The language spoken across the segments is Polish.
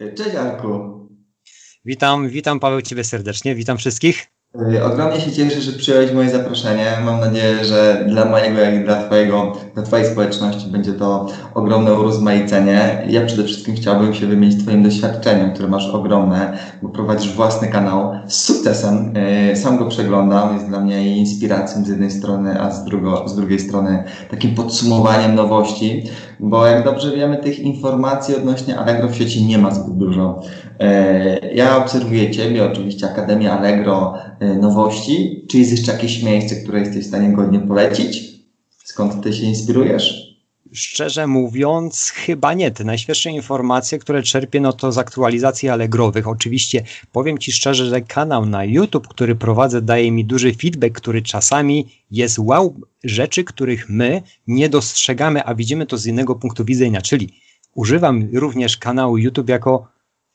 Cześć Arku. Witam, witam Paweł Ciebie serdecznie, witam wszystkich. Ogromnie się cieszę, że przyjąłeś moje zaproszenie. Mam nadzieję, że dla mojego, jak i dla Twojego, dla Twojej społeczności będzie to ogromne urozmaicenie. Ja przede wszystkim chciałbym się wymienić Twoim doświadczeniem, które masz ogromne, bo prowadzisz własny kanał z sukcesem. Sam go przeglądam, jest dla mnie inspiracją z jednej strony, a z, drugo, z drugiej strony takim podsumowaniem nowości, bo jak dobrze wiemy, tych informacji odnośnie Allegro w sieci nie ma zbyt dużo. Y, ja obserwuję Ciebie, oczywiście Akademia Allegro, E, nowości? Czy jest jeszcze jakieś miejsce, które jesteś w stanie godnie polecić? Skąd ty się inspirujesz? Szczerze mówiąc, chyba nie. Te najświeższe informacje, które czerpię, no to z aktualizacji Allegrowych. Oczywiście powiem Ci szczerze, że kanał na YouTube, który prowadzę, daje mi duży feedback, który czasami jest wow, rzeczy, których my nie dostrzegamy, a widzimy to z innego punktu widzenia. Czyli używam również kanału YouTube jako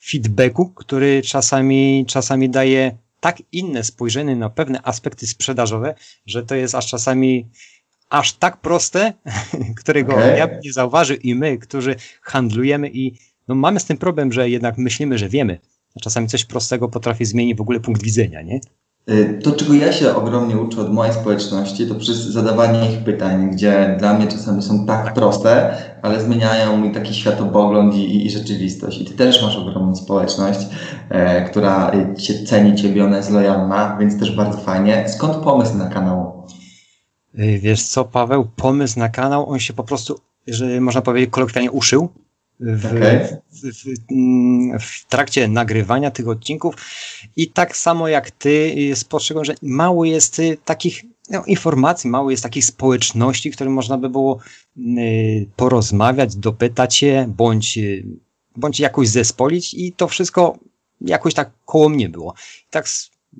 feedbacku, który czasami, czasami daje tak inne spojrzenie na pewne aspekty sprzedażowe, że to jest aż czasami aż tak proste, którego okay. ja bym nie zauważył i my, którzy handlujemy i no mamy z tym problem, że jednak myślimy, że wiemy. A czasami coś prostego potrafi zmienić w ogóle punkt widzenia, nie? Y, to, czego ja się ogromnie uczę od mojej społeczności, to przez zadawanie ich pytań, gdzie dla mnie czasami są tak, tak. proste, ale zmieniają mi taki światopogląd i, i, rzeczywistość. I ty też masz ogromną społeczność, e, która cię ceni, ciebie, ona jest lojalna, więc też bardzo fajnie. Skąd pomysł na kanał? Y, wiesz co, Paweł, pomysł na kanał, on się po prostu, że można powiedzieć kolokwialnie uszył w, okay. w, w, mm, w, trakcie nagrywania tych odcinków i tak samo jak ty y, spostrzegłem, że mało jest y, takich no, informacji, mało jest takich społeczności, które można by było y, porozmawiać, dopytać się, bądź, bądź jakoś zespolić i to wszystko jakoś tak koło mnie było. tak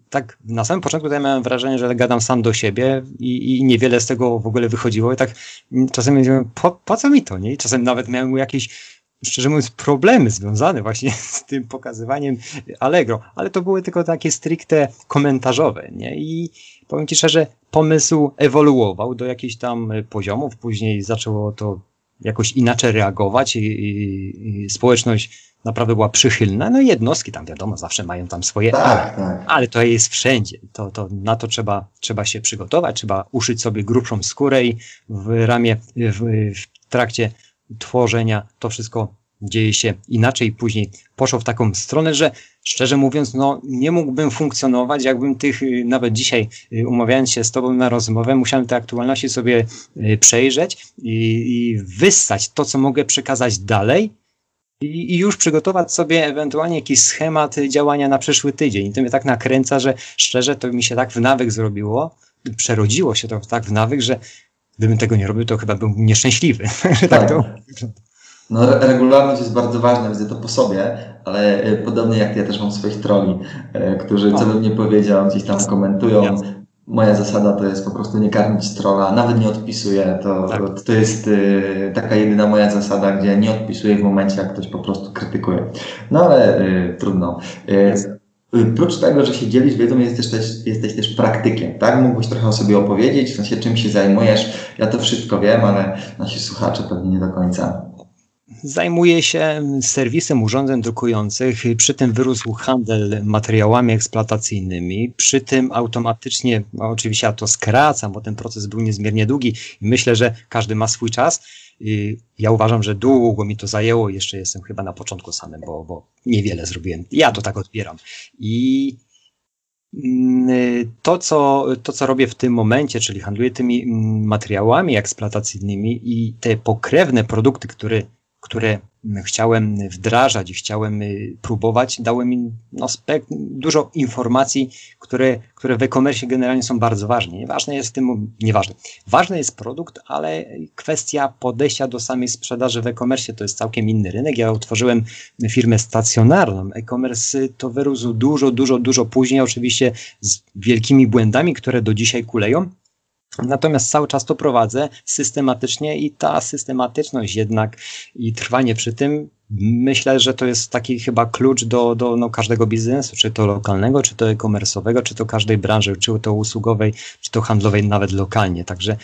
tak na samym początku ja miałem wrażenie, że gadam sam do siebie i, i niewiele z tego w ogóle wychodziło i tak czasem mówiłem, po, po co mi to, nie? I czasem nawet miałem jakieś szczerze mówiąc, problemy związane właśnie z tym pokazywaniem Allegro, ale to były tylko takie stricte komentarzowe, nie? I powiem Ci szczerze, pomysł ewoluował do jakichś tam poziomów, później zaczęło to jakoś inaczej reagować i, i, i społeczność naprawdę była przychylna. No jednostki tam wiadomo, zawsze mają tam swoje tak, ale, tak. ale to jest wszędzie. To, to, na to trzeba, trzeba się przygotować, trzeba uszyć sobie grubszą skórę i w ramię, w, w trakcie tworzenia, to wszystko dzieje się inaczej. Później poszło w taką stronę, że szczerze mówiąc, no nie mógłbym funkcjonować, jakbym tych, y, nawet dzisiaj y, umawiając się z Tobą na rozmowę, musiałem te aktualności sobie y, przejrzeć i, i wyssać to, co mogę przekazać dalej. I, już przygotować sobie ewentualnie jakiś schemat działania na przyszły tydzień. I to mnie tak nakręca, że szczerze to mi się tak w nawyk zrobiło, przerodziło się to tak w nawyk, że gdybym tego nie robił, to chyba byłbym nieszczęśliwy. tak, tak to No, regularność jest bardzo ważna, widzę to po sobie, ale e, podobnie jak ja też mam swoich troli, e, którzy co bym nie powiedział, gdzieś tam komentują. Moja zasada to jest po prostu nie karmić trola, nawet nie odpisuję. To, tak. to jest y, taka jedyna moja zasada, gdzie nie odpisuję w momencie, jak ktoś po prostu krytykuje. No ale y, trudno. Y, Prócz tego, że się dzielisz wiedzą, jesteś też, jesteś też praktykiem, tak? Mógłbyś trochę o sobie opowiedzieć, w sensie czym się zajmujesz. Ja to wszystko wiem, ale nasi słuchacze pewnie nie do końca. Zajmuję się serwisem urządzeń drukujących, przy tym wyrósł handel materiałami eksploatacyjnymi, przy tym automatycznie, no oczywiście ja to skracam, bo ten proces był niezmiernie długi i myślę, że każdy ma swój czas ja uważam, że długo mi to zajęło, jeszcze jestem chyba na początku samym, bo, bo niewiele zrobiłem. Ja to tak odbieram. I mm, to co, to, co robię w tym momencie, czyli handluję tymi mm, materiałami eksploatacyjnymi i te pokrewne produkty, które które chciałem wdrażać i chciałem y, próbować, dały mi no, dużo informacji, które, które w e-commerce generalnie są bardzo ważne. Nieważne jest tym, nieważne. Ważny jest produkt, ale kwestia podejścia do samej sprzedaży w e-commerce to jest całkiem inny rynek. Ja utworzyłem firmę stacjonarną. E-commerce to wyrósł dużo, dużo, dużo później, oczywiście z wielkimi błędami, które do dzisiaj kuleją Natomiast cały czas to prowadzę systematycznie i ta systematyczność jednak i trwanie przy tym, myślę, że to jest taki chyba klucz do, do no, każdego biznesu, czy to lokalnego, czy to e-commerce'owego, czy to każdej branży, czy to usługowej, czy to handlowej nawet lokalnie. Także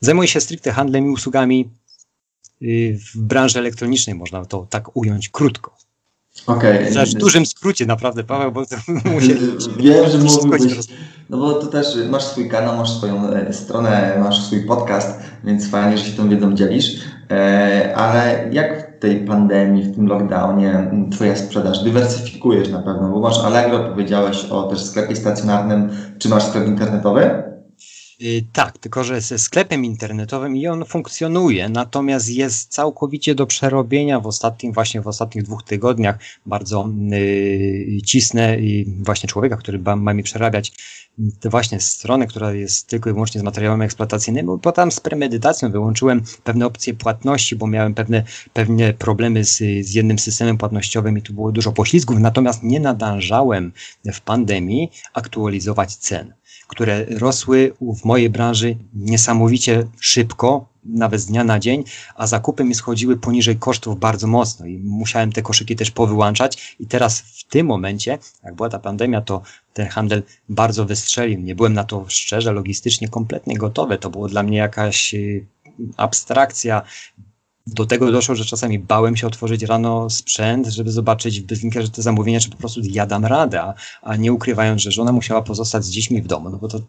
zajmuję się stricte handlem i usługami y, w branży elektronicznej, można to tak ująć krótko. Okej. Okay. W dużym skrócie naprawdę, Paweł, bo. Wiem, że mógłbyś... No bo to też masz swój kanał, masz swoją e, stronę, masz swój podcast, więc fajnie, że się tą wiedzą dzielisz. E, ale jak w tej pandemii, w tym lockdownie Twoja sprzedaż? Dywersyfikujesz na pewno, bo masz Allegro, powiedziałeś o też sklepie stacjonarnym. Czy masz sklep internetowy? Y, tak, tylko że ze sklepem internetowym i on funkcjonuje, natomiast jest całkowicie do przerobienia w ostatnim, właśnie w ostatnich dwóch tygodniach. Bardzo yy, cisnę i właśnie człowieka, który ma, ma mi przerabiać tę właśnie stronę, która jest tylko i wyłącznie z materiałem eksploatacyjnym, bo tam z premedytacją wyłączyłem pewne opcje płatności, bo miałem pewne, pewne problemy z, z jednym systemem płatnościowym i tu było dużo poślizgów, natomiast nie nadążałem w pandemii aktualizować cen które rosły w mojej branży niesamowicie szybko, nawet z dnia na dzień, a zakupy mi schodziły poniżej kosztów bardzo mocno i musiałem te koszyki też powyłączać i teraz w tym momencie, jak była ta pandemia, to ten handel bardzo wystrzelił. Nie byłem na to szczerze, logistycznie kompletnie gotowy. To było dla mnie jakaś y, abstrakcja, do tego doszło, że czasami bałem się otworzyć rano sprzęt, żeby zobaczyć w bezlinkę, że te zamówienia, czy po prostu ja dam radę, a, a nie ukrywając, że żona musiała pozostać z dziećmi w domu, no bo to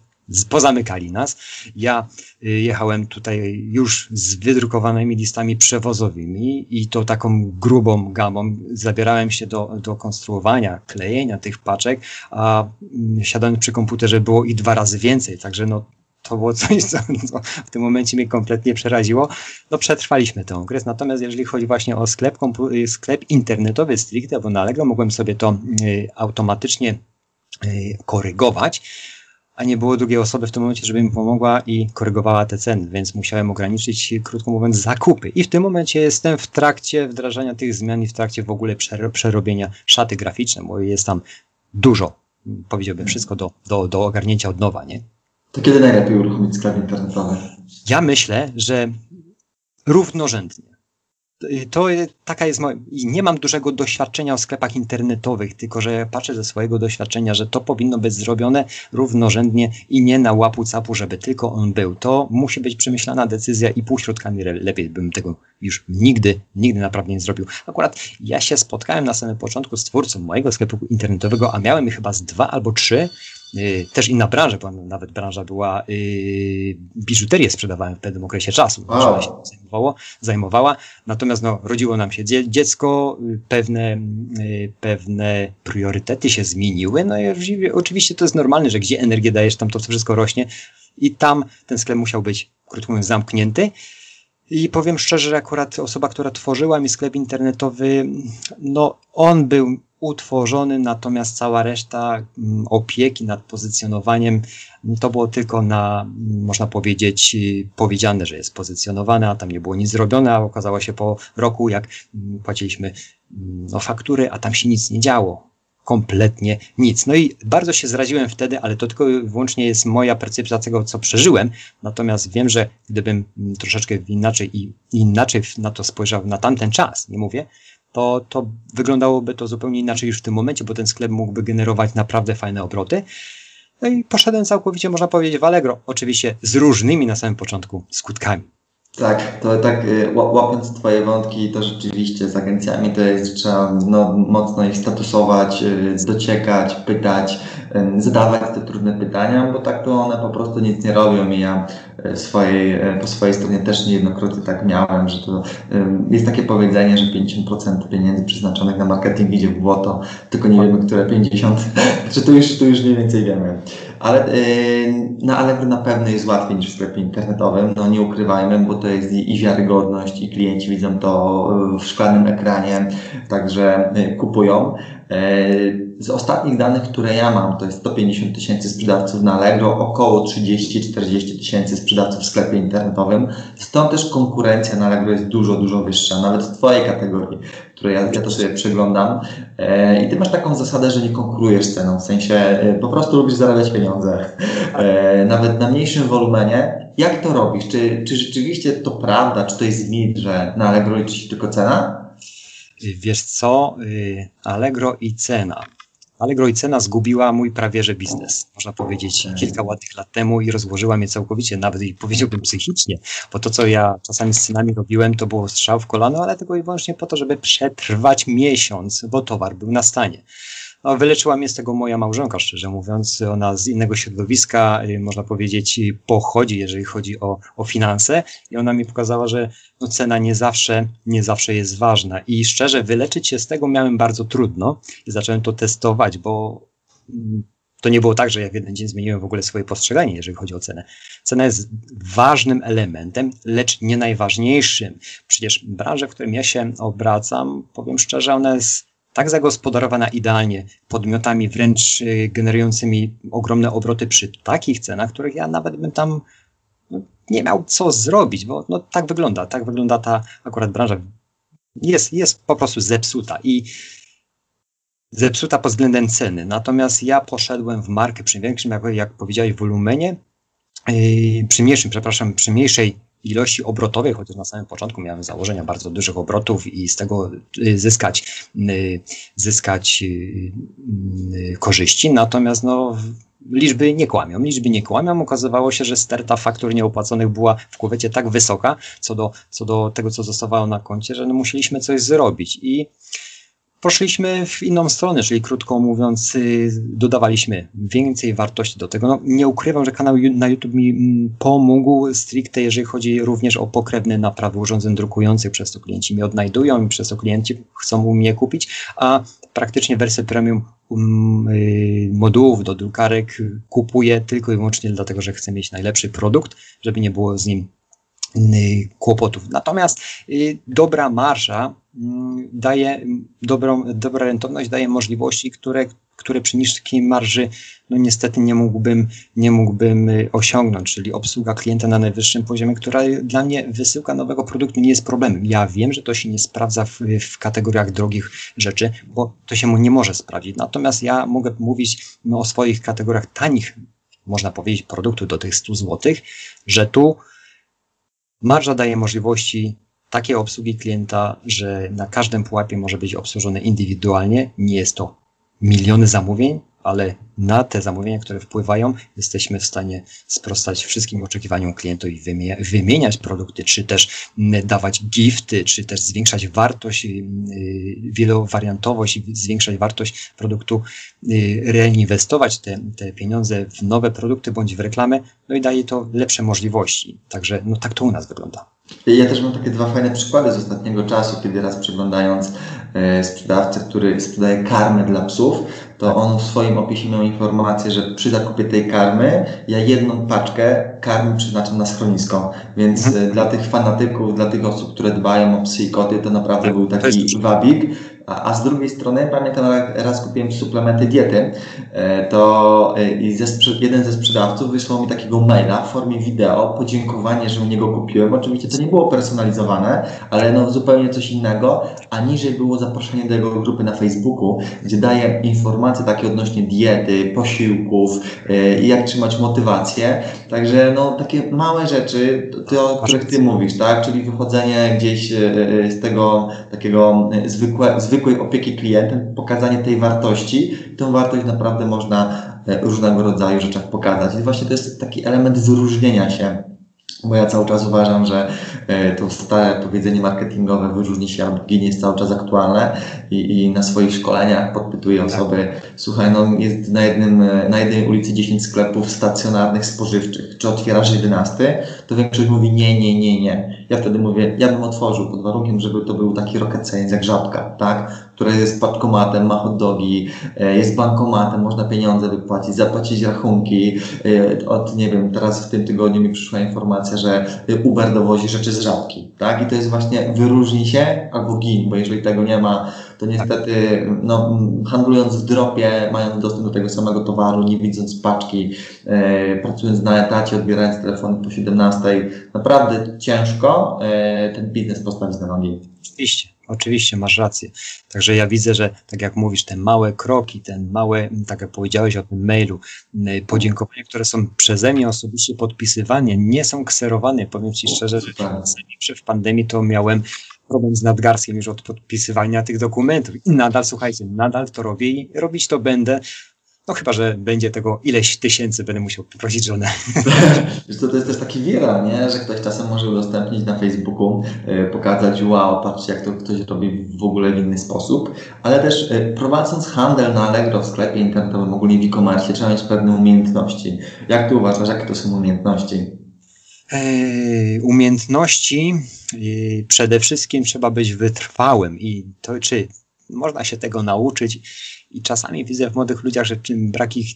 pozamykali nas. Ja y, jechałem tutaj już z wydrukowanymi listami przewozowymi i to taką grubą gamą. Zabierałem się do, do konstruowania, klejenia tych paczek, a mm, siadając przy komputerze było i dwa razy więcej, także no to było coś, co, w tym momencie mnie kompletnie przeraziło. No przetrwaliśmy tę okres, natomiast jeżeli chodzi właśnie o sklep, sklep internetowy stricte, bo na Allegro mogłem sobie to y, automatycznie y, korygować, a nie było drugiej osoby w tym momencie, żeby mi pomogła i korygowała te ceny, więc musiałem ograniczyć, krótko mówiąc, zakupy. I w tym momencie jestem w trakcie wdrażania tych zmian i w trakcie w ogóle przerobienia szaty graficznej, bo jest tam dużo, powiedziałbym, wszystko do, do, do ogarnięcia od nowa, nie? To kiedy najlepiej uruchomić sklep internetowy? Ja myślę, że równorzędnie. To taka jest moja. I nie mam dużego doświadczenia o sklepach internetowych, tylko że patrzę ze swojego doświadczenia, że to powinno być zrobione równorzędnie i nie na łapu capu, żeby tylko on był. To musi być przemyślana decyzja i półśrodkami lepiej bym tego już nigdy, nigdy naprawdę nie zrobił. Akurat ja się spotkałem na samym początku z twórcą mojego sklepu internetowego, a miałem ich chyba z dwa albo trzy też inna branża, bo nawet branża była, yy, biżuterię sprzedawałem w pewnym okresie czasu, wow. się zajmowało, zajmowała, natomiast no, rodziło nam się dziecko, y, pewne, yy, pewne priorytety się zmieniły, no i oczywiście to jest normalne, że gdzie energię dajesz, tam to wszystko rośnie i tam ten sklep musiał być, krótko mówiąc, zamknięty. I powiem szczerze, że akurat osoba, która tworzyła mi sklep internetowy, no on był utworzony, natomiast cała reszta mm, opieki nad pozycjonowaniem mm, to było tylko na, mm, można powiedzieć, y, powiedziane, że jest pozycjonowane, a tam nie było nic zrobione, a okazało się po roku, jak płaciliśmy no, faktury, a tam się nic nie działo. Kompletnie nic. No i bardzo się zraziłem wtedy, ale to tylko wyłącznie jest moja percepcja tego, co przeżyłem. Natomiast wiem, że gdybym troszeczkę inaczej i inaczej na to spojrzał na tamten czas, nie mówię, to, to wyglądałoby to zupełnie inaczej już w tym momencie, bo ten sklep mógłby generować naprawdę fajne obroty. No i poszedłem całkowicie, można powiedzieć, w Allegro. Oczywiście z różnymi na samym początku skutkami. Tak, to tak y, łapiąc Twoje wątki, to rzeczywiście z agencjami to jest, trzeba no, mocno ich statusować, y, dociekać, pytać, y, zadawać te trudne pytania, bo tak to one po prostu nic nie robią i ja swojej, po swojej stronie też niejednokrotnie tak miałem, że to jest takie powiedzenie, że 50% pieniędzy przeznaczonych na marketing idzie w błoto, tylko nie wiemy, które 50, czy to już, to już mniej więcej wiemy. Ale na Allegro na pewno jest łatwiej niż w sklepie internetowym, no nie ukrywajmy, bo to jest i, i wiarygodność, i klienci widzą to w szklanym ekranie, także kupują. Z ostatnich danych, które ja mam, to jest 150 tysięcy sprzedawców na Allegro, około 30-40 tysięcy sprzedawców w sklepie internetowym. Stąd też konkurencja na Allegro jest dużo, dużo wyższa, nawet w Twojej kategorii, której ja, ja to sobie przeglądam. E, I Ty masz taką zasadę, że nie konkurujesz ceną, w sensie e, po prostu lubisz zarabiać pieniądze. E, nawet na mniejszym wolumenie. Jak to robisz? Czy, czy rzeczywiście to prawda, czy to jest mit, że na Allegro liczy się tylko cena? Wiesz co, y, Allegro i cena Allegro i cena zgubiła mój prawie że biznes, można powiedzieć, Tak. kilka ładnych lat temu i rozłożyła mnie całkowicie, nawet i powiedziałbym psychicznie, bo to, co ja czasami z cenami robiłem, to było strzał w kolano, ale tylko i wyłącznie po to, żeby przetrwać miesiąc, bo towar był na stanie. No, wyleczyła mnie z tego moja małżonka, szczerze mówiąc. Ona z innego środowiska, y, można powiedzieć, pochodzi, jeżeli chodzi o, o finanse. I ona mi pokazała, że no, cena nie zawsze, nie zawsze jest ważna. I szczerze, wyleczyć się z tego miałem bardzo trudno. I zacząłem to testować, bo mm, to nie było tak, że ja w jeden dzień zmieniłem w ogóle swoje postrzeganie, jeżeli chodzi o cenę. Cena jest ważnym elementem, lecz nie najważniejszym. Przecież branża, w którym ja się obracam, powiem szczerze, ona jest tak zagospodarowana idealnie podmiotami wręcz y, generującymi ogromne obroty przy takich cenach, których ja nawet bym tam no, nie miał co zrobić, bo no, tak wygląda, tak wygląda ta akurat branża. Jest, jest po prostu zepsuta i zepsuta pod względem ceny. Natomiast ja poszedłem w markę przy większym, jak, jak powiedziałeś, wolumenie, yy, przy mniejszym, przepraszam, przy mniejszej ilości obrotowej, chociaż na samym początku miałem założenia bardzo dużych obrotów i z tego y, zyskać, y, zyskać y, korzyści. Natomiast no, liczby nie kłamią. Liczby nie kłamią. Okazywało się, że sterta faktur nieopłaconych była w kuwecie tak wysoka co do, co do tego, co zostawało na koncie, że no, musieliśmy coś zrobić. I poszliśmy w inną stronę, czyli krótko mówiąc, dodawaliśmy więcej wartości do tego. No, nie ukrywam, że kanał na YouTube mi pomógł stricte, jeżeli chodzi również o pokrewne naprawy urządzeń drukujących, przez to klienci mnie odnajdują i przez to klienci chcą u mnie kupić, a praktycznie wersję premium um, y, modułów do drukarek kupuję tylko i wyłącznie dlatego, że chcę mieć najlepszy produkt, żeby nie było z nim kłopotów. Natomiast y, dobra mm, daje dobrą, dobra rentowność, daje możliwości, które, które przy niskiej marży no niestety nie mógłbym, nie mógłbym y, osiągnąć, czyli obsługa klienta na najwyższym poziomie, która dla mnie wysyłka nowego produktu nie jest problemem. Ja wiem, że to się nie sprawdza w, w kategoriach drogich rzeczy, bo to się mu nie może sprawdzić. Natomiast ja mogę mówić no, o swoich kategoriach tanich, można powiedzieć, produktu do tych 100 zł, że tu Marża daje możliwości takiej obsługi klienta, że na każdym pułapie może być obsłużony indywidualnie. Nie jest to miliony zamówień, ale na te zamówienia, które wpływają, jesteśmy w stanie sprostać wszystkim oczekiwaniom klientów i wymieniać produkty, czy też dawać gifty, czy też zwiększać wartość, y, wielowariantowość zwiększać wartość produktu, y, reinwestować te, te pieniądze w nowe produkty bądź w reklamę, no i daje to lepsze możliwości. Także no tak to u nas wygląda. Ja też mam takie dwa fajne przykłady z ostatniego czasu, kiedy raz przeglądając e, sprzedawcę, który sprzedaje karmę dla psów, to on w swoim opisie miał informację, że przy zakupie tej karmy ja jedną paczkę karmy przeznaczam na schronisko. Więc mhm. Dla tych fanatyków, dla tych osób, które dbają o psy i koty, to naprawdę był taki wabik. A, a z drugiej strony pamiętam, raz kupiłem suplementy diety, e, to e, jeden ze sprzedawców wysłał mi takiego maila w formie wideo, podziękowanie, że u niego kupiłem. Oczywiście to nie było personalizowane, ale no zupełnie coś innego, a niżej było zaproszenie do jego grupy na Facebooku, gdzie daje informacje takie odnośnie diety, posiłków e, i jak trzymać motywację. Także no takie małe rzeczy, to, o których ty mówisz, tak? Czyli wychodzenie gdzieś z tego takiego zwykłe, zwykłej opieki klientem, pokazanie tej wartości. Tą wartość naprawdę można e, różnego rodzaju rzeczach pokazać. I właśnie to jest taki element wyróżnienia się bo ja cały czas uważam, że e, to stare powiedzenie marketingowe wyróżni się albo ginie jest cały czas aktualne i, i na swoich szkoleniach podpytuję tak. osoby, słuchaj, no jest na, jednym, e, na jednej ulicy 10 sklepów stacjonarnych spożywczych, czy otwierasz 11? To większość mówi nie, nie, nie, nie. Ja wtedy mówię, ja bym otworzył pod warunkiem, żeby to był taki rocket science jak żabka, tak? Która jest paczkomatem, ma hot dogi, e, jest bankomatem, można pieniądze wypłacić, zapłacić rachunki. Od, nie wiem, teraz w tym tygodniu mi przyszła informacja, że Uber dowozi rzeczy z żabki, tak? I to jest właśnie wyróżni się albo gin, bo jeżeli tego nie ma, to niestety no, handlując w dropie, mając dostęp do tego samego towaru, nie widząc paczki, e, pracując na etacie, odbierając telefony po 17, naprawdę ciężko e, ten biznes postawić na nogi. Oczywiście. Oczywiście, masz rację. Także ja widzę, że tak jak mówisz, te małe kroki, ten małe, tak jak powiedziałeś o tym mailu, podziękowania, które są przeze mnie osobiście podpisywane, nie są kserowane. Powiem Ci szczerze, że w pandemii to miałem problem z nadgarskiem już od podpisywania tych dokumentów. I nadal, słuchajcie, nadal to robię i robić to będę. No chyba, że będzie tego ileś tysięcy, będę musiał poprosić żonę. Wiesz to, to jest też taki wiral, nie? że ktoś czasem może udostępnić na Facebooku, yy, pokazać, wow, patrzcie jak to ktoś robi w ogóle w inny sposób, ale też yy, prowadząc handel na Allegro w sklepie internetowym, ogólnie w e-commerce, trzeba mieć pewne umiejętności. Jak ty uważasz, jakie to są umiejętności? Yy, umiejętności przede wszystkim trzeba być wytrwałym i to czy można się tego nauczyć i czasami widzę w młodych ludziach, że brak ich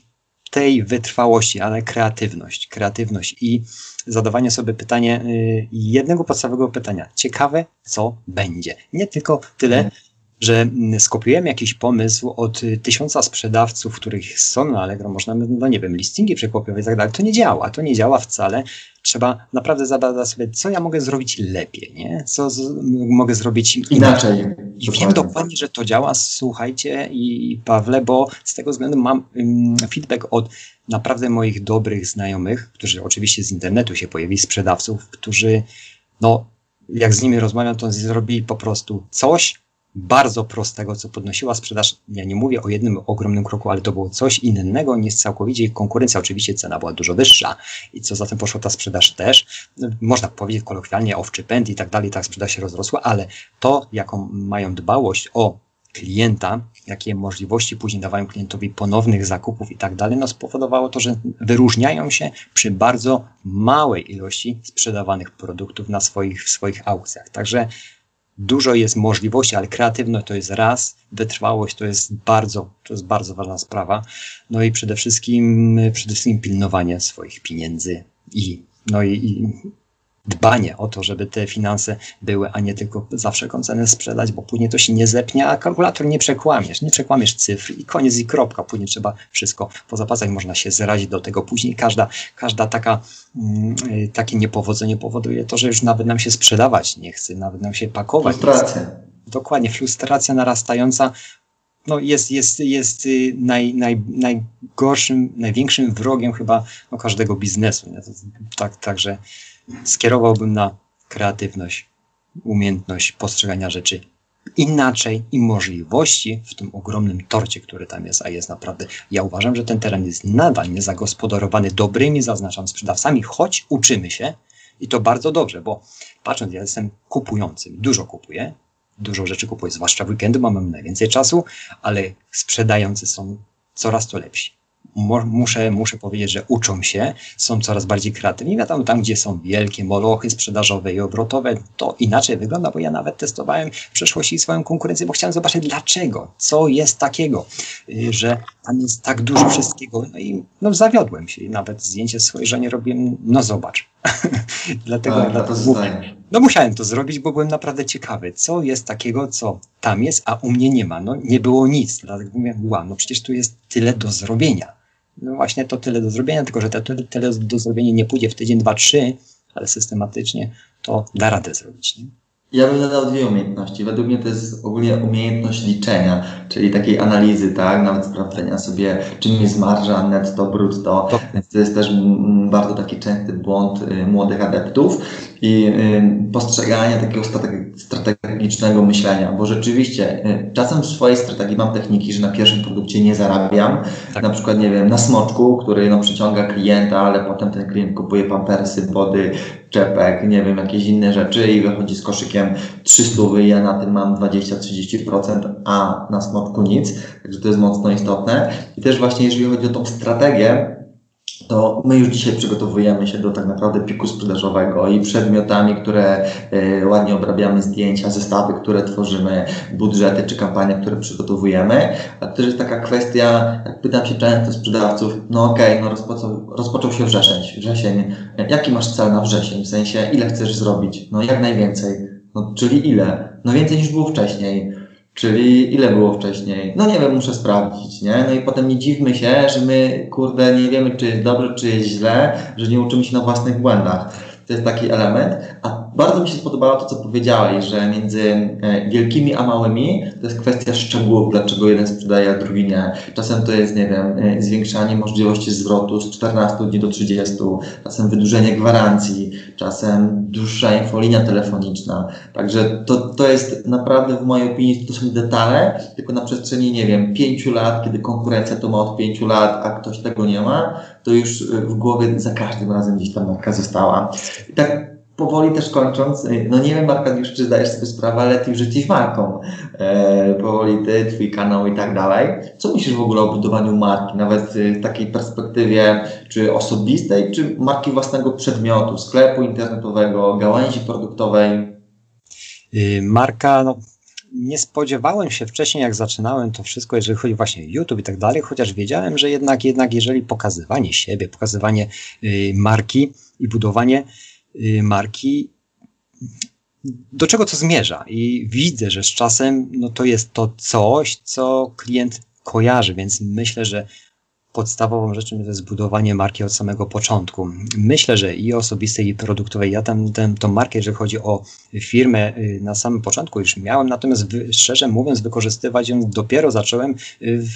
tej wytrwałości, ale kreatywność, kreatywność i zadawanie sobie pytania, yy, jednego podstawowego pytania. Ciekawe, co będzie. Nie tylko tyle, że mm, skopiujemy jakiś pomysł od tysiąca sprzedawców, których są na Allegro, można, no nie wiem, listingi przekopiować i tak dalej. To nie działa, to nie działa wcale. Trzeba naprawdę zadać sobie, co ja mogę zrobić lepiej, nie? Co z, mogę zrobić inaczej. I wiem dokładnie, że to działa, słuchajcie i Pawle, bo z tego względu mam um, feedback od naprawdę moich dobrych znajomych, którzy oczywiście z internetu się pojawili, sprzedawców, którzy no, jak z nimi rozmawiam, to zrobili po prostu coś, bardzo prostego, co podnosiła sprzedaż. Ja nie mówię o jednym ogromnym kroku, ale to było coś innego niż całkowicie konkurencja. Oczywiście cena była dużo wyższa i co za tym poszło ta sprzedaż też. Można powiedzieć kolokwialnie owczy pęd i tak dalej, tak sprzedaż się rozrosła, ale to, jaką mają dbałość o klienta, jakie możliwości później dawają klientowi ponownych zakupów i tak dalej, no spowodowało to, że wyróżniają się przy bardzo małej ilości sprzedawanych produktów na swoich, w swoich aukcjach. Także dużo jest możliwości, ale kreatywność to jest raz, wytrwałość to jest bardzo, to jest bardzo ważna sprawa. No i przede wszystkim, przede wszystkim pilnowanie swoich pieniędzy i, no i, i dbanie o to, żeby te finanse były, a nie tylko za wszelką cenę sprzedać, bo później to się nie zepnie, a kalkulator nie przekłamiesz, nie przekłamiesz cyfr i koniec i kropka. Później trzeba wszystko pozapasać, można się zrazić do tego. Później każda, każda taka, mm, takie niepowodzenie powoduje to, że już nawet nam się sprzedawać nie chce, nawet nam się pakować. Frustracja. Dokładnie, frustracja narastająca no jest, jest, jest naj, naj, najgorszym, największym wrogiem chyba no, każdego biznesu. Nie? Tak, także skierowałbym na kreatywność, umiejętność postrzegania rzeczy inaczej i możliwości w tym ogromnym torcie, który tam jest, a jest naprawdę. Ja uważam, że ten teren jest nadal niezagospodarowany dobrymi, zaznaczam, sprzedawcami, choć uczymy się i to bardzo dobrze, bo patrząc, ja jestem kupującym, dużo kupuję, dużo rzeczy kupuję, zwłaszcza w weekendy, mam najwięcej czasu, ale sprzedający są coraz to lepsi muszę, muszę powiedzieć, że uczą się, są coraz bardziej kreatywni. Wiadomo, tam, gdzie są wielkie molochy sprzedażowe i obrotowe, to inaczej wygląda, bo ja nawet testowałem w przeszłości swoją konkurencję, bo chciałem zobaczyć dlaczego, co jest takiego, y, że tam jest tak dużo wszystkiego. No i no, zawiodłem się i nawet zdjęcie swojej żonie robiłem, no zobacz. dlatego, tak, dlatego mówię, no musiałem to zrobić, bo byłem naprawdę ciekawy, co jest takiego, co tam jest, a u mnie nie ma. No nie było nic. Dlatego mówię, wow, no przecież tu jest tyle do zrobienia. No właśnie to tyle do zrobienia, tylko że to tyle do zrobienia nie pójdzie w tydzień, dwa, trzy, ale systematycznie to da radę zrobić. Nie? Ja bym dodał dwie umiejętności. Według mnie to jest ogólnie umiejętność liczenia, czyli takiej analizy, tak, nawet sprawdzenia sobie, czym jest marża, netto, brutto. To, Więc to jest też bardzo taki częsty błąd y, młodych adeptów i y, postrzegania takiego strategicznego myślenia, bo rzeczywiście y, czasem w swojej strategii mam techniki, że na pierwszym produkcie nie zarabiam, tak. na przykład, nie wiem, na smoczku, który no, przyciąga klienta, ale potem ten klient kupuje pampersy, wody, czepek, nie wiem, jakieś inne rzeczy i wychodzi z koszykiem 300 i ja na tym mam 20-30%, a na smoczku nic, także to jest mocno istotne. I też właśnie jeżeli chodzi o tą strategię, to my już dzisiaj przygotowujemy się do tak naprawdę piku sprzedażowego i przedmiotami, które y, ładnie obrabiamy, zdjęcia, zestawy, które tworzymy, budżety czy kampanie, które przygotowujemy. A to jest taka kwestia, jak pytam się często sprzedawców, no okej, okay, no rozpoczął, rozpoczął się wrzesień, wrzesień, jaki masz cel na wrzesień, w sensie ile chcesz zrobić? No jak najwięcej. No czyli ile? No więcej niż było wcześniej. Czyli ile było wcześniej? No nie wiem, muszę sprawdzić, nie? No i potem nie dziwmy się, że my, kurde, nie wiemy, czy jest dobrze, czy jest źle, że nie uczymy się na własnych błędach. To jest taki element. A bardzo mi się spodobało to, co powiedziałeś, że między e, wielkimi a małymi to jest kwestia szczegółów, dlaczego jeden sprzedaje, a drugi nie. Czasem to jest, nie wiem, e, zwiększanie możliwości zwrotu z 14 dni do 30, czasem wydłużenie gwarancji, czasem dłuższa infolinia telefoniczna. Także to, to jest naprawdę w mojej opinii to są detale, tylko na przestrzeni, nie wiem, pięciu lat, kiedy konkurencja to ma od pięciu lat, a ktoś tego nie ma, to już e, w głowie za każdym razem gdzieś tam marka została. I tak powoli też kończąc, y, no nie wiem już czy zdajesz sobie sprawę, ale ty już jesteś marką. E, powoli ty, twój kanał i tak dalej. Co myślisz w ogóle o budowaniu marki, nawet y, w takiej perspektywie czy osobistej, czy marki własnego przedmiotu, sklepu internetowego, gałęzi produktowej? Y, marka, no nie spodziewałem się wcześniej, jak zaczynałem to wszystko, jeżeli chodzi właśnie YouTube i tak dalej, chociaż wiedziałem, że jednak, jednak jeżeli pokazywanie siebie, pokazywanie y, marki i budowanie y, marki, do czego to zmierza? I widzę, że z czasem no to jest to coś, co klient kojarzy, więc myślę, że podstawową rzeczą jest budowanie marki od samego początku. Myślę, że i osobistej, i produktowej. Ja tam, tam tą markę, jeżeli chodzi o firmę, y, na samym początku już miałem, natomiast szczerze mówiąc, wykorzystywać ją dopiero zacząłem w,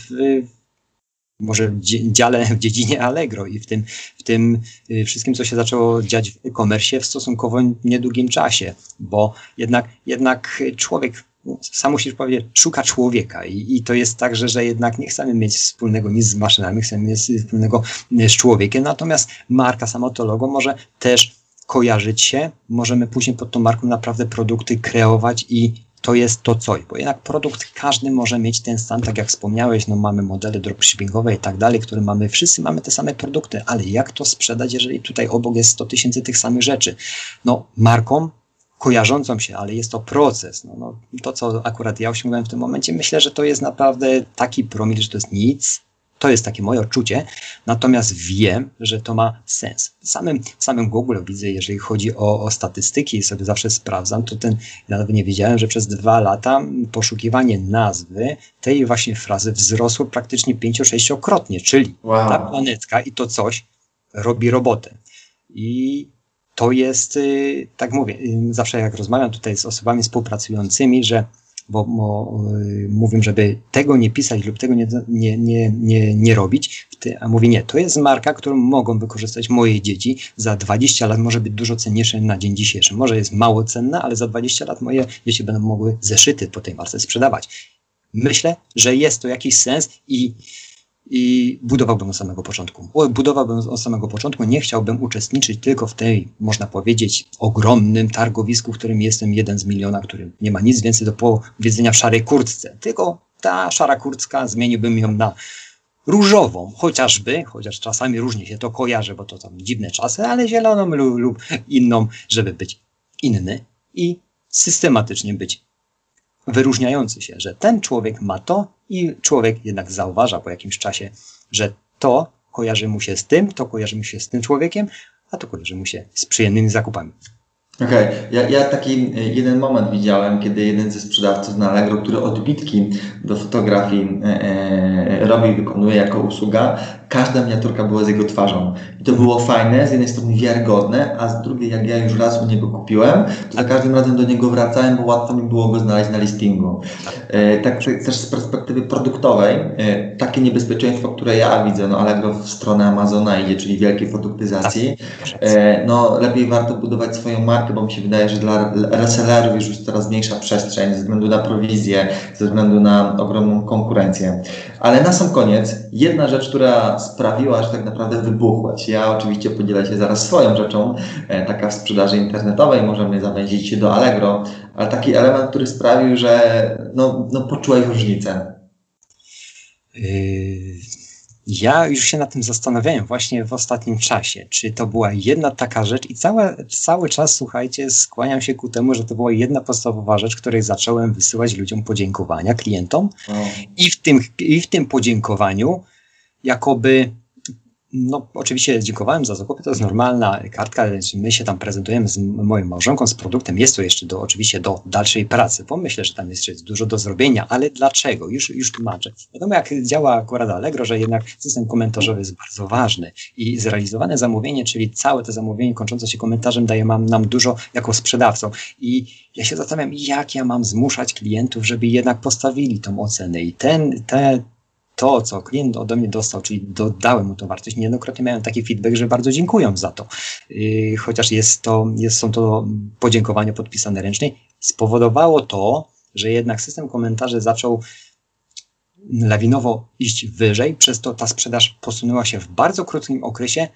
może w dziale, w dziedzinie Allegro i w tym, w tym y, wszystkim, co się zaczęło dziać w e-commerce w stosunkowo niedługim czasie, bo jednak, jednak człowiek sam musisz powiedzieć, szuka człowieka I, i to jest tak, że, że jednak nie chcemy mieć wspólnego nic z maszynami, chcemy mieć wspólnego z człowiekiem, natomiast marka sama to logo może też kojarzyć się, możemy później pod tą marką naprawdę produkty kreować i to jest to coś, bo jednak produkt każdy może mieć ten stan, tak jak wspomniałeś, no mamy modele dropshippingowe i tak dalej, które mamy, wszyscy mamy te same produkty, ale jak to sprzedać, jeżeli tutaj obok jest 100 tysięcy tych samych rzeczy? No marką kojarzącą się, ale jest to proces. No, no, to, co akurat ja osiągnąłem w tym momencie, myślę, że to jest naprawdę taki promil, że to jest nic. To jest takie moje odczucie, natomiast wiem, że to ma sens. W samym, w samym Google widzę, jeżeli chodzi o, o statystyki, sobie zawsze sprawdzam, to ten, ja nawet nie wiedziałem, że przez dwa lata poszukiwanie nazwy tej właśnie frazy wzrosło praktycznie pięcio-sześciokrotnie, czyli wow. ta planetka i to coś robi robotę. I to jest, y, tak mówię, y, zawsze jak rozmawiam tutaj z osobami współpracującymi, że bo, bo y, żeby tego nie pisać lub tego nie, nie, nie, nie, nie robić, a mówię nie, to jest marka, którą mogą wykorzystać moje dzieci, za 20 lat może być dużo cenniejsze na dzień dzisiejszy. Może jest mało cenna, ale za 20 lat moje dzieci będą mogły zeszyty po tej marce sprzedawać. Myślę, że jest to jakiś sens i i budowałbym od samego początku. Budowałbym od samego początku, nie chciałbym uczestniczyć tylko w tej, można powiedzieć, ogromnym targowisku, w którym jestem jeden z miliona, który nie ma nic więcej do powiedzenia w szarej kurtce. Tylko ta szara kurtka zmieniłbym ją na różową, chociażby, chociaż czasami różnie się to kojarzy, bo to tam dziwne czasy, ale zieloną lub, lub inną, żeby być inny i systematycznie być wyróżniający się, że ten człowiek ma to i człowiek jednak zauważa po jakimś czasie, że to kojarzy mu się z tym, to kojarzy mu się z tym człowiekiem, a to kojarzy mu się z przyjemnymi zakupami. Okej, okay. ja, ja taki e, jeden moment widziałem, kiedy jeden ze sprzedawców na Allegro, który odbitki do fotografii e, e, robi i wykonuje jako usługa, każda miniaturka była z jego twarzą. I to było fajne, z jednej strony wiarygodne, a z drugiej, jak ja już raz u niego kupiłem, to za każdym razem do niego wracałem, bo łatwo mi było go znaleźć na listingu. E, tak też z perspektywy produktowej, e, takie niebezpieczeństwo, które ja widzę, no Allegro w stronę Amazona idzie, czyli wielkiej produktyzacji, e, no lepiej warto budować swoją markę, bo mi się wydaje, że dla resellerów już jest coraz mniejsza przestrzeń ze względu na prowizję, ze względu na ogromną konkurencję. Ale na sam koniec, jedna rzecz, która sprawiła, że tak naprawdę wybuchłeś. Ja oczywiście podzielę się zaraz swoją rzeczą, e, taka w sprzedaży internetowej, możemy zawęzić się do Allegro, ale taki element, który sprawił, że no, no poczułeś różnicę. Yy, ja już się nad tym zastanawiałem właśnie w ostatnim czasie, czy to była jedna taka rzecz i cały, cały czas, słuchajcie, skłaniam się ku temu, że to była jedna podstawowa rzecz, której zacząłem wysyłać ludziom podziękowania, klientom i w tym, i w tym podziękowaniu jakoby no, oczywiście dziękowałem za zakupy, to jest normalna kartka, my się tam prezentujemy z moją małżonką, z produktem, jest to jeszcze do, oczywiście do dalszej pracy, bo myślę, że tam jest jeszcze dużo do zrobienia, ale dlaczego? Już, już tłumaczę. Wiadomo, jak działa akurat Allegro, że jednak system komentarzowy jest bardzo ważny i zrealizowane zamówienie, czyli całe to zamówienie kończące się komentarzem daje nam dużo jako sprzedawcą i ja się zastanawiam, jak ja mam zmuszać klientów, żeby jednak postawili tą ocenę i ten, te, to, co klient ode mnie dostał, czyli dodałem mu tą wartość, niejednokrotnie miałem taki feedback, że bardzo dziękuję za to. Yy, chociaż jest to, jest, są to podziękowania podpisane ręcznie, spowodowało to, że jednak system komentarzy zaczął lawinowo iść wyżej, przez to ta sprzedaż posunęła się w bardzo krótkim okresie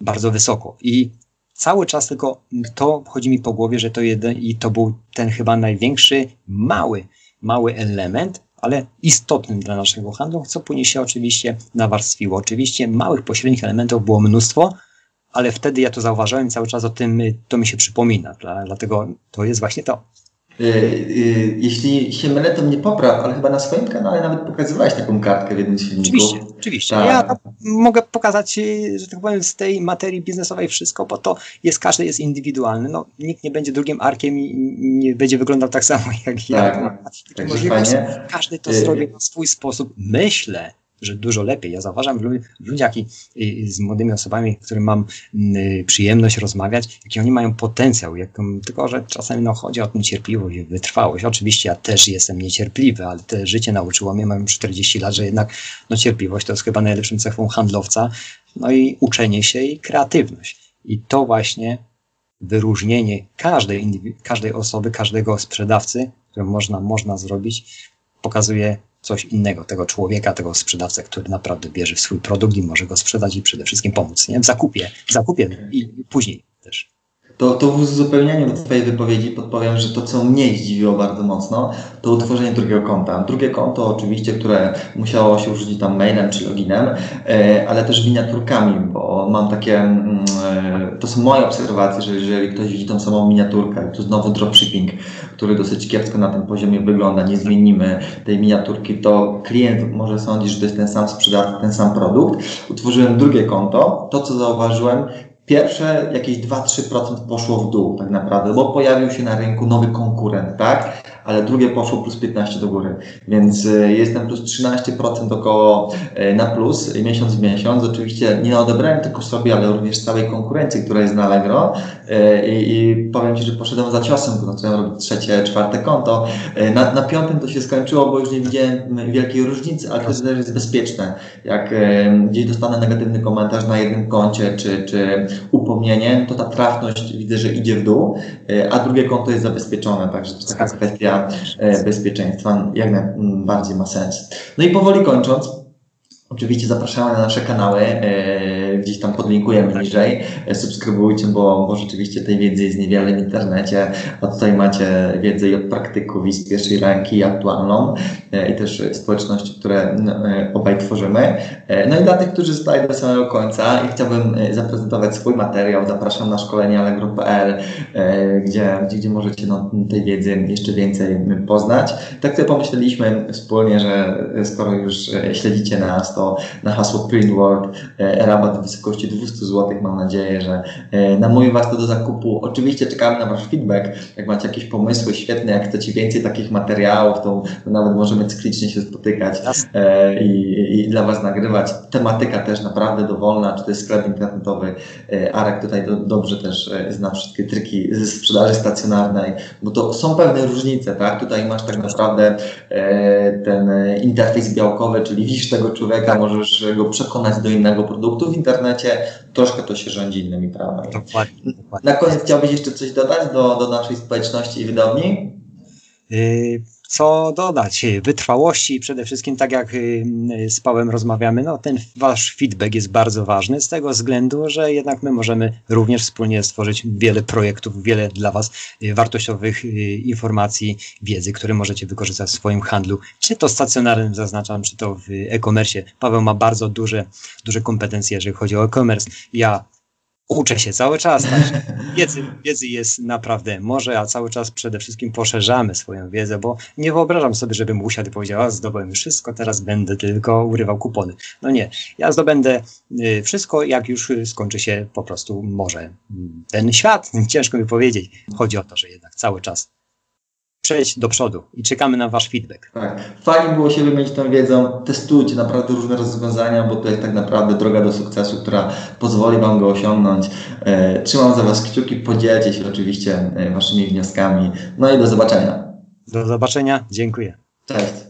bardzo wysoko. I cały czas tylko to chodzi mi po głowie, że to jeden i to był ten chyba największy, mały, mały element, ale istotnym dla naszego handlu, co później się oczywiście nawarstwiło. Oczywiście małych, pośrednich elementów było mnóstwo, ale wtedy ja to zauważyłem cały czas o tym, to mi się przypomina, dlatego to jest właśnie to. Y, y, jeśli się mylę, to mnie popraw, ale chyba na swoim kanale nawet pokazywałeś taką kartkę w jednym z filmików. Oczywiście, oczywiście. Tak. Ja mogę pokazać, y, że tak powiem, z tej materii biznesowej wszystko, bo to jest, każdy jest indywidualny. No, nikt nie będzie drugim arkiem i nie będzie wyglądał tak samo jak tak, ja. Tak, każdy to zrobi na swój sposób. Myślę, że dużo lepiej. Ja zauważam w ludziach i, i z młodymi osobami, którym mam y, przyjemność rozmawiać, jaki oni mają potencjał, jak, tylko że czasami no, chodzi o tę cierpliwość, wytrwałość. Oczywiście ja też jestem niecierpliwy, ale te życie nauczyło mnie, mam 40 lat, że jednak no, cierpliwość to jest chyba najlepszym cechą handlowca, no i uczenie się i kreatywność. I to właśnie wyróżnienie każdej, każdej osoby, każdego sprzedawcy, które można, można zrobić, pokazuje coś innego, tego człowieka, tego sprzedawcę, który naprawdę bierze w swój produkt i może go sprzedać i przede wszystkim pomóc nie? w zakupie, w zakupie i później też. To, to w uzupełnieniu Twojej wypowiedzi podpowiem, że to, co mnie zdziwiło bardzo mocno, to utworzenie drugiego konta. Drugie konto oczywiście, które musiało się użyć tam mailem czy loginem, e, ale też miniaturkami, bo mam takie, mm, e, to są moje obserwacje, że jeżeli ktoś widzi tą samą miniaturkę, to znowu dropshipping, który dosyć kiepsko na tym poziomie wygląda, nie zmienimy tej miniaturki, to klient może sądzić, że to jest ten sam sprzedawca, ten sam produkt. Utworzyłem drugie konto. To, co zauważyłem, Pierwsze jakieś 2-3% poszło w dół tak naprawdę, bo pojawił się na rynku nowy konkurent, tak? ale drugie poszło plus 15 do góry. Więc y, jestem plus 13% około y, na plus miesiąc w miesiąc. Oczywiście nie odebrałem tylko sobie, ale również całej konkurencji, która jest na Allegro. I, i powiem Ci, że poszedłem za ciosem, bo zacząłem robić trzecie, czwarte konto. Na, na piątym to się skończyło, bo już nie widziałem wielkiej różnicy, ale to też jest bezpieczne. Jak gdzieś dostanę negatywny komentarz na jednym koncie, czy, czy upomnienie, to ta trafność widzę, że idzie w dół, a drugie konto jest zabezpieczone, także to taka kwestia E, bezpieczeństwa jak najbardziej ma sens. No i powoli kończąc, Oczywiście zapraszamy na nasze kanały, e, gdzieś tam podlinkujemy niżej. E, subskrybujcie, bo, bo rzeczywiście tej wiedzy jest niewiele w internecie, a tutaj macie wiedzę i od praktyków i z pierwszej ręki, aktualną, e, i też społeczności, które obaj tworzymy. No i dla tych, którzy zostali do samego końca i chciałbym zaprezentować swój materiał, zapraszam na szkolenie allegro.pl, gdzie, gdzie, gdzie możecie no, tej wiedzy jeszcze więcej poznać. Tak sobie pomyśleliśmy wspólnie, że skoro już śledzicie nas, to na hasło Printworld e, rabat w wysokości 200 zł. Mam nadzieję, że e, namówi Was to do zakupu. Oczywiście czekamy na Wasz feedback. Jak macie jakieś pomysły świetne, jak chcecie więcej takich materiałów, to nawet możemy cyklicznie się spotykać e, i, i dla Was nagrywać. Tematyka też naprawdę dowolna, czy to jest sklep internetowy. Arek tutaj do, dobrze też zna wszystkie triki ze sprzedaży stacjonarnej, bo to są pewne różnice, tak? Tutaj masz tak naprawdę ten interfejs białkowy, czyli widzisz tego człowieka, tak. możesz go przekonać do innego produktu w internecie, troszkę to się rządzi innymi prawami. Dokładnie, dokładnie. Na koniec chciałbyś jeszcze coś dodać do, do naszej społeczności i wydawni? Yy co dodać? Wytrwałości przede wszystkim, tak jak y, z Pałem rozmawiamy, no ten wasz feedback jest bardzo ważny z tego względu, że jednak my możemy również wspólnie stworzyć wiele projektów, wiele dla was y, wartościowych y, informacji, wiedzy, które możecie wykorzystać w swoim handlu, czy to stacjonarnym zaznaczam, czy to w e-commerce. Paweł ma bardzo duże, duże kompetencje, jeżeli chodzi o e-commerce. Ja Uczę się cały czas. Tak? Wiedzy, wiedzy jest naprawdę może, a cały czas przede wszystkim poszerzamy swoją wiedzę, bo nie wyobrażam sobie, żebym usiadł i powiedział, zdobyłem wszystko, teraz będę tylko urywał kupony. No nie, ja zdobędę y, wszystko, jak już skończy się po prostu może ten świat. Ciężko mi powiedzieć. Chodzi o to, że jednak cały czas przejść do przodu i czekamy na Wasz feedback. Tak. Fajnie było się wymienić tą wiedzą. Testujcie naprawdę różne rozwiązania, bo to jest tak naprawdę droga do sukcesu, która pozwoli Wam go osiągnąć. E, trzymam za Was kciuki, podzielcie się oczywiście e, Waszymi wnioskami. No i do zobaczenia. Do zobaczenia. Dziękuję. Cześć.